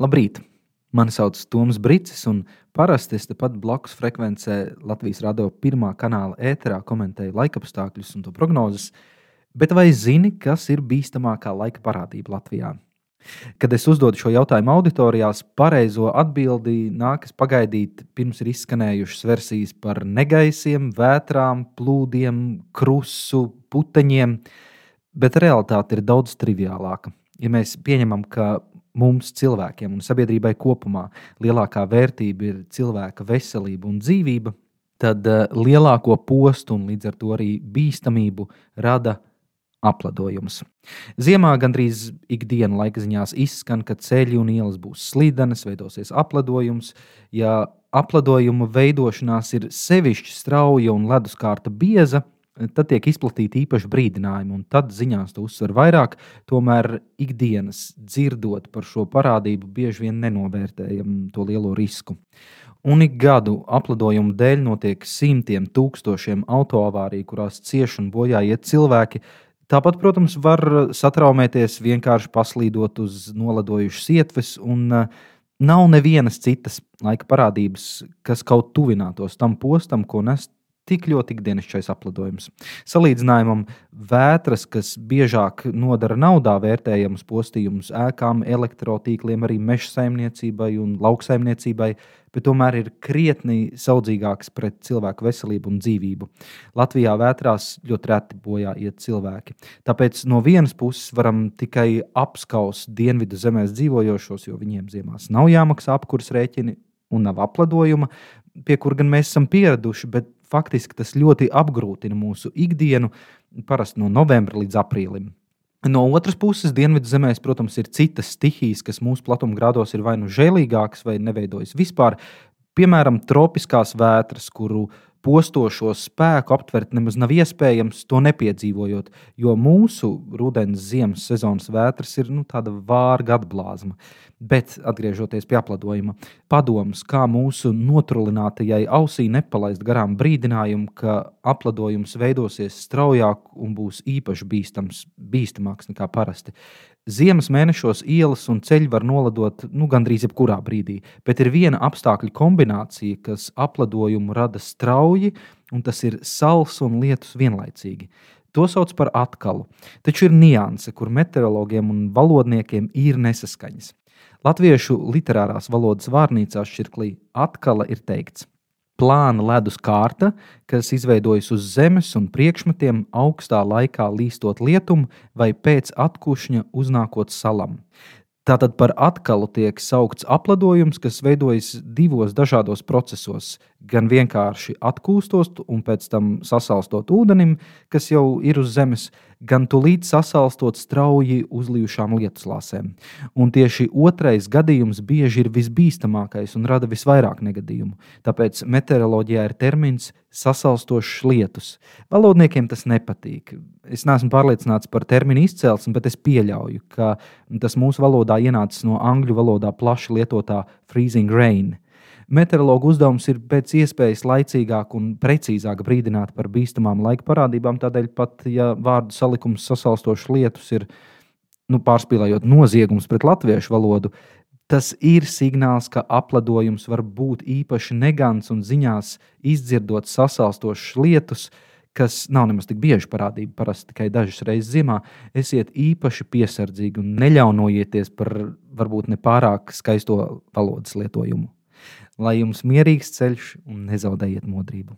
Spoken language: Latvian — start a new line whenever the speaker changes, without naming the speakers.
Labrīt! Mani sauc Toms Brīsīs, un parasti es tepat blakus frekvencē Latvijas radio pirmā kanāla ēterā komentēju laikapstākļus un to prognozes. Bet vai zini, kas ir bīstamākā laika parādība Latvijā? Kad es uzdodu šo jautājumu auditorijās, pareizo atbildi nākas pagaidīt, pirms ir izskanējušas versijas par negaisiem, vētrām, plūdiem, krusu, puteņiem, bet realitāte ir daudz triviālāka. Ja mēs pieņemam, ka mums, cilvēkiem un sabiedrībai kopumā, lielākā vērtība ir cilvēka veselība un dzīvība, tad uh, lielāko postu un līdz ar to arī bīstamību rada apledojums. Ziemā gandrīz ikdienas laika ziņās izskan, ka ceļi un ielas būs slīdenas, veidosies apledojums. Ja apledojuma veidošanās ir sevišķi strauja un leduskārta bieza, tad tiek izplatīti īpaši brīdinājumi, un tad ziņās to uzsver vairāk. Tomēr ikdienas dzirdot par šo parādību, bieži vien nenovērtējam to lielo risku. Un ik gadu aplidojumu dēļ notiek simtiem tūkstošiem autoavāriju, kurās cieši un bojā iet cilvēki. Tāpat, protams, var satraumēties vienkārši paslīdot uz noladojušas ietves, un uh, nav nevienas citas laika parādības, kas kaut tuvinātos tam postam, ko nes tik ļoti ikdienišķais aplidojums. Salīdzinājumam, vētras, kas biežāk nodara naudā vērtējamus postījumus ēkām, elektrotīkliem, arī meža saimniecībai un lauksaimniecībai, bet tomēr ir krietni saudzīgāks pret cilvēku veselību un dzīvību. Latvijā vētrās ļoti reti bojā iet cilvēki. Tāpēc no vienas puses varam tikai apskaust dienvidu zemēs dzīvojošos, jo viņiem ziemās nav jāmaksā apkurs rēķini un nav apledojuma, pie kur gan mēs esam pieraduši, bet faktiski tas ļoti apgrūtina mūsu ikdienu, parasti no novembra līdz aprīlim. No otras puses, dienvidu zemēs, protams, ir citas stihijas, kas mūsu platumgrādos ir vai nu žēlīgākas, vai neveidojas vispār. Piemēram, tropiskās vētras, kuru postošo spēku aptvert nemaz nav iespējams, to nepiedzīvojot. Jo mūsu rudens, ziemas sezonas vētras ir nu, tāda vārga atblāzma. Bet, atgriežoties pie apladojuma, padoms, kā mūsu notrulinātajai ausī nepalaist garām brīdinājumu, ka apladojums veidosies straujāk un būs īpaši bīstams, bīstamāks nekā parasti. Ziemas mēnešos ielas un ceļi var noladot nu, gandrīz jebkurā brīdī, bet ir viena apstākļu kombinācija, kas apladojumu rada strauji, un tas ir sals un lietus vienlaicīgi. To sauc par atkalu. Taču ir nianse, kur meteorologiem un valodniekiem ir nesaskaņas. Latviešu literārās valodas vārnīcā šķirklī atkala ir teikts: plāna ledus kārta, kas izveidojas uz zemes un priekšmetiem augstā laikā līstot lietumu vai pēc atkušņa uznākot salam. Tātad par atkalu tiek saukts apledojums, kas veidojas divos dažādos procesos. Gan vienkārši atkūstot un pēc tam sasalstot ūdenim, kas jau ir uz zemes, gan tūlīt sasalstot strauji uzlījušām lietuslāsēm. Un tieši otrais gadījums bieži ir visbīstamākais un rada visvairāk negadījumu. Tāpēc meteoroloģijā ir termins sasalstošs lietus. Valodniekiem tas nepatīk. Es neesmu pārliecināts par terminu izcelsmi, bet es pieļauju, ka tas mūsu valodā ienācis no angļu valodā plaši lietotā freezing rain. Meteorologu uzdevums ir pēc iespējas laicīgāk un precīzāk brīdināt par bīstamām laika parādībām. Tādēļ pat, ja vārdu salikums sasalstošs lietus ir nu, pārspīlējot noziegums pret latviešu valodu, Tas ir signāls, ka apledojums var būt īpaši negants un ziņās izdzirdot sasalstošas lietus, kas nav nemaz tik bieži parādība, parasti tikai dažas reizes ziemā. Esiet īpaši piesardzīgi un neļaunojieties par varbūt nepārāk skaisto valodas lietojumu. Lai jums mierīgs ceļš un nezaudējiet modrību!